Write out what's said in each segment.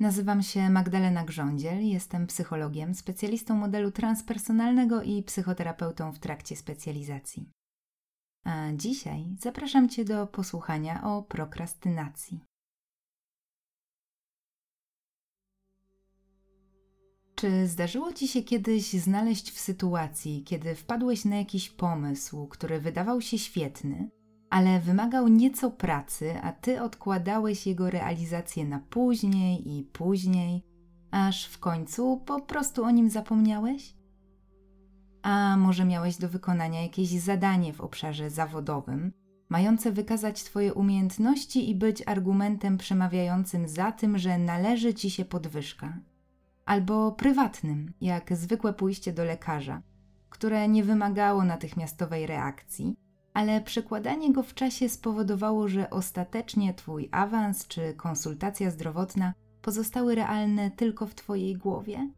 Nazywam się Magdalena Grządziel, jestem psychologiem, specjalistą modelu transpersonalnego i psychoterapeutą w trakcie specjalizacji. A dzisiaj zapraszam Cię do posłuchania o prokrastynacji. Czy zdarzyło Ci się kiedyś znaleźć w sytuacji, kiedy wpadłeś na jakiś pomysł, który wydawał się świetny, ale wymagał nieco pracy, a Ty odkładałeś jego realizację na później i później, aż w końcu po prostu o nim zapomniałeś? A może miałeś do wykonania jakieś zadanie w obszarze zawodowym, mające wykazać Twoje umiejętności i być argumentem przemawiającym za tym, że należy Ci się podwyżka? albo prywatnym, jak zwykłe pójście do lekarza, które nie wymagało natychmiastowej reakcji, ale przekładanie go w czasie spowodowało, że ostatecznie Twój awans czy konsultacja zdrowotna pozostały realne tylko w Twojej głowie?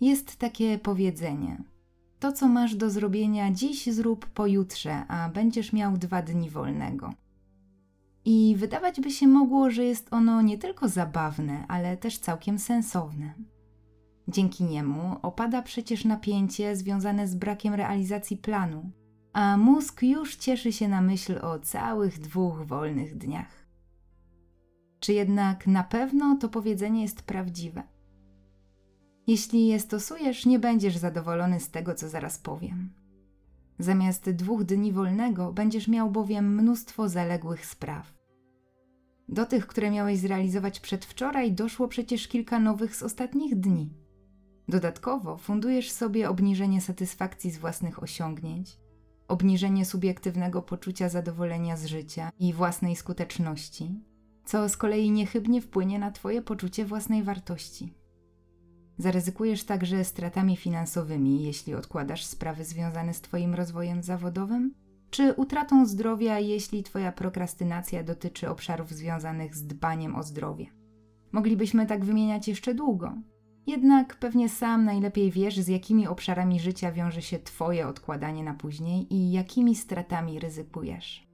Jest takie powiedzenie: To, co masz do zrobienia dziś, zrób pojutrze, a będziesz miał dwa dni wolnego. I wydawać by się mogło, że jest ono nie tylko zabawne, ale też całkiem sensowne. Dzięki niemu opada przecież napięcie związane z brakiem realizacji planu, a mózg już cieszy się na myśl o całych dwóch wolnych dniach. Czy jednak na pewno to powiedzenie jest prawdziwe? Jeśli je stosujesz, nie będziesz zadowolony z tego, co zaraz powiem. Zamiast dwóch dni wolnego będziesz miał bowiem mnóstwo zaległych spraw. Do tych, które miałeś zrealizować przedwczoraj, doszło przecież kilka nowych z ostatnich dni. Dodatkowo fundujesz sobie obniżenie satysfakcji z własnych osiągnięć, obniżenie subiektywnego poczucia zadowolenia z życia i własnej skuteczności, co z kolei niechybnie wpłynie na Twoje poczucie własnej wartości. Zaryzykujesz także stratami finansowymi, jeśli odkładasz sprawy związane z Twoim rozwojem zawodowym czy utratą zdrowia, jeśli Twoja prokrastynacja dotyczy obszarów związanych z dbaniem o zdrowie. Moglibyśmy tak wymieniać jeszcze długo. Jednak pewnie sam najlepiej wiesz, z jakimi obszarami życia wiąże się Twoje odkładanie na później i jakimi stratami ryzykujesz.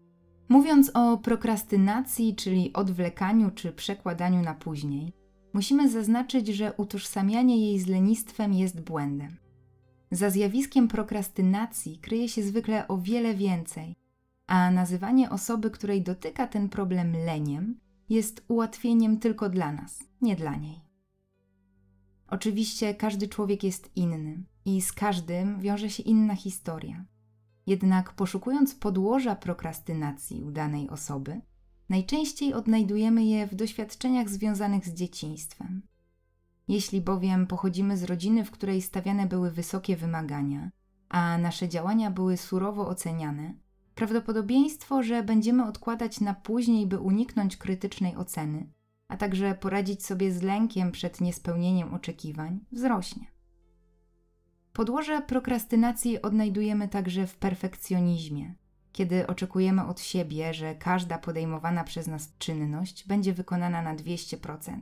Mówiąc o prokrastynacji, czyli odwlekaniu czy przekładaniu na później, musimy zaznaczyć, że utożsamianie jej z lenistwem jest błędem. Za zjawiskiem prokrastynacji kryje się zwykle o wiele więcej, a nazywanie osoby, której dotyka ten problem leniem, jest ułatwieniem tylko dla nas, nie dla niej. Oczywiście każdy człowiek jest inny i z każdym wiąże się inna historia. Jednak poszukując podłoża prokrastynacji u danej osoby, najczęściej odnajdujemy je w doświadczeniach związanych z dzieciństwem. Jeśli bowiem pochodzimy z rodziny, w której stawiane były wysokie wymagania, a nasze działania były surowo oceniane, prawdopodobieństwo, że będziemy odkładać na później, by uniknąć krytycznej oceny, a także poradzić sobie z lękiem przed niespełnieniem oczekiwań, wzrośnie. Podłoże prokrastynacji odnajdujemy także w perfekcjonizmie, kiedy oczekujemy od siebie, że każda podejmowana przez nas czynność będzie wykonana na 200%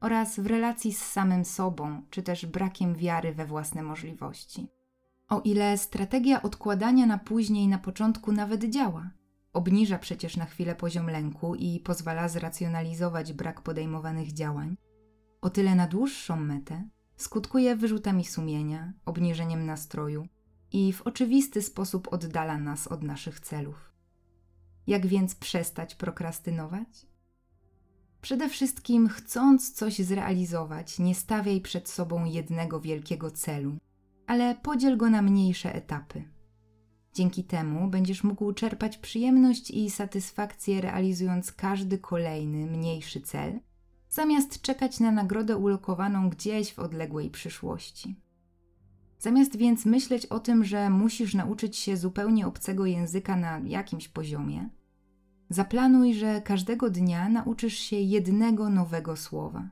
oraz w relacji z samym sobą, czy też brakiem wiary we własne możliwości. O ile strategia odkładania na później na początku nawet działa, obniża przecież na chwilę poziom lęku i pozwala zracjonalizować brak podejmowanych działań, o tyle na dłuższą metę skutkuje wyrzutami sumienia, obniżeniem nastroju i w oczywisty sposób oddala nas od naszych celów. Jak więc przestać prokrastynować? Przede wszystkim, chcąc coś zrealizować, nie stawiaj przed sobą jednego wielkiego celu, ale podziel go na mniejsze etapy. Dzięki temu będziesz mógł czerpać przyjemność i satysfakcję realizując każdy kolejny, mniejszy cel, zamiast czekać na nagrodę ulokowaną gdzieś w odległej przyszłości. Zamiast więc myśleć o tym, że musisz nauczyć się zupełnie obcego języka na jakimś poziomie, Zaplanuj, że każdego dnia nauczysz się jednego nowego słowa.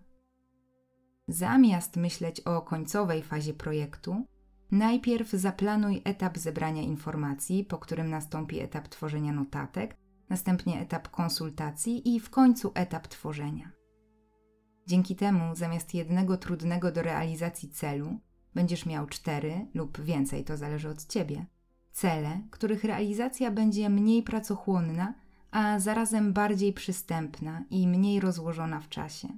Zamiast myśleć o końcowej fazie projektu, najpierw zaplanuj etap zebrania informacji, po którym nastąpi etap tworzenia notatek, następnie etap konsultacji i w końcu etap tworzenia. Dzięki temu, zamiast jednego trudnego do realizacji celu, będziesz miał cztery lub więcej, to zależy od ciebie, cele, których realizacja będzie mniej pracochłonna a zarazem bardziej przystępna i mniej rozłożona w czasie,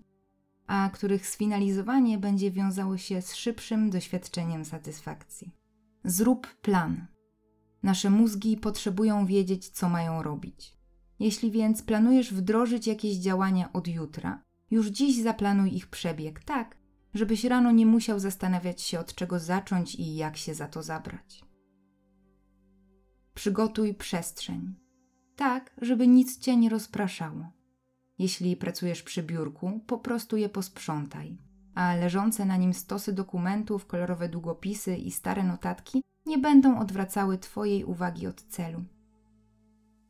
a których sfinalizowanie będzie wiązało się z szybszym doświadczeniem satysfakcji. Zrób plan. Nasze mózgi potrzebują wiedzieć, co mają robić. Jeśli więc planujesz wdrożyć jakieś działania od jutra, już dziś zaplanuj ich przebieg tak, żebyś rano nie musiał zastanawiać się, od czego zacząć i jak się za to zabrać. Przygotuj przestrzeń, tak, żeby nic cię nie rozpraszało. Jeśli pracujesz przy biurku, po prostu je posprzątaj, a leżące na nim stosy dokumentów, kolorowe długopisy i stare notatki nie będą odwracały Twojej uwagi od celu.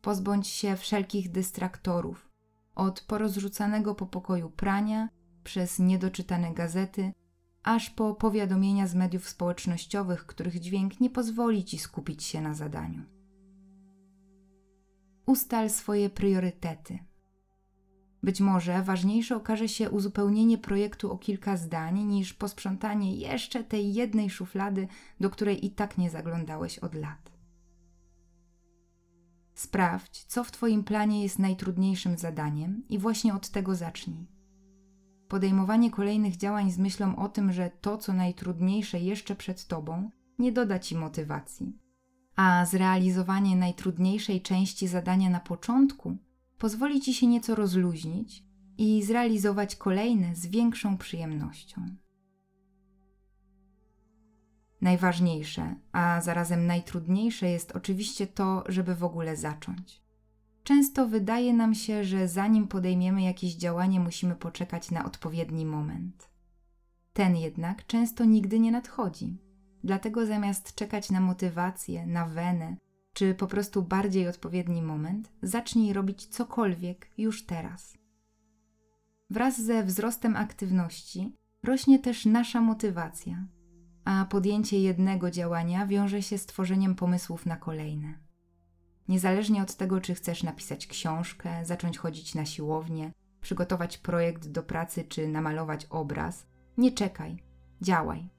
Pozbądź się wszelkich dystraktorów, od porozrzucanego po pokoju prania, przez niedoczytane gazety, aż po powiadomienia z mediów społecznościowych, których dźwięk nie pozwoli ci skupić się na zadaniu. Ustal swoje priorytety. Być może ważniejsze okaże się uzupełnienie projektu o kilka zdań niż posprzątanie jeszcze tej jednej szuflady, do której i tak nie zaglądałeś od lat. Sprawdź, co w Twoim planie jest najtrudniejszym zadaniem i właśnie od tego zacznij. Podejmowanie kolejnych działań z myślą o tym, że to, co najtrudniejsze jeszcze przed Tobą, nie doda Ci motywacji, a zrealizowanie najtrudniejszej części zadania na początku pozwoli Ci się nieco rozluźnić i zrealizować kolejne z większą przyjemnością. Najważniejsze, a zarazem najtrudniejsze jest oczywiście to, żeby w ogóle zacząć. Często wydaje nam się, że zanim podejmiemy jakieś działanie, musimy poczekać na odpowiedni moment. Ten jednak często nigdy nie nadchodzi. Dlatego zamiast czekać na motywację, na wenę, czy po prostu bardziej odpowiedni moment, zacznij robić cokolwiek już teraz. Wraz ze wzrostem aktywności rośnie też nasza motywacja, a podjęcie jednego działania wiąże się z tworzeniem pomysłów na kolejne. Niezależnie od tego, czy chcesz napisać książkę, zacząć chodzić na siłownię, przygotować projekt do pracy czy namalować obraz, nie czekaj, działaj.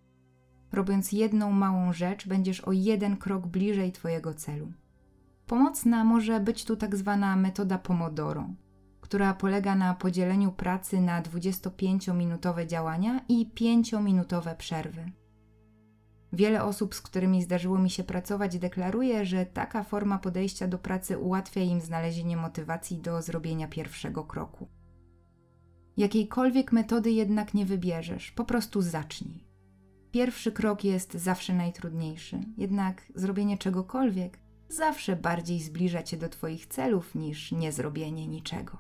Robiąc jedną małą rzecz, będziesz o jeden krok bliżej Twojego celu. Pomocna może być tu tak zwana metoda Pomodoro, która polega na podzieleniu pracy na 25-minutowe działania i 5-minutowe przerwy. Wiele osób, z którymi zdarzyło mi się pracować, deklaruje, że taka forma podejścia do pracy ułatwia im znalezienie motywacji do zrobienia pierwszego kroku. Jakiejkolwiek metody jednak nie wybierzesz, po prostu zacznij. Pierwszy krok jest zawsze najtrudniejszy, jednak zrobienie czegokolwiek zawsze bardziej zbliża cię do Twoich celów niż niezrobienie niczego.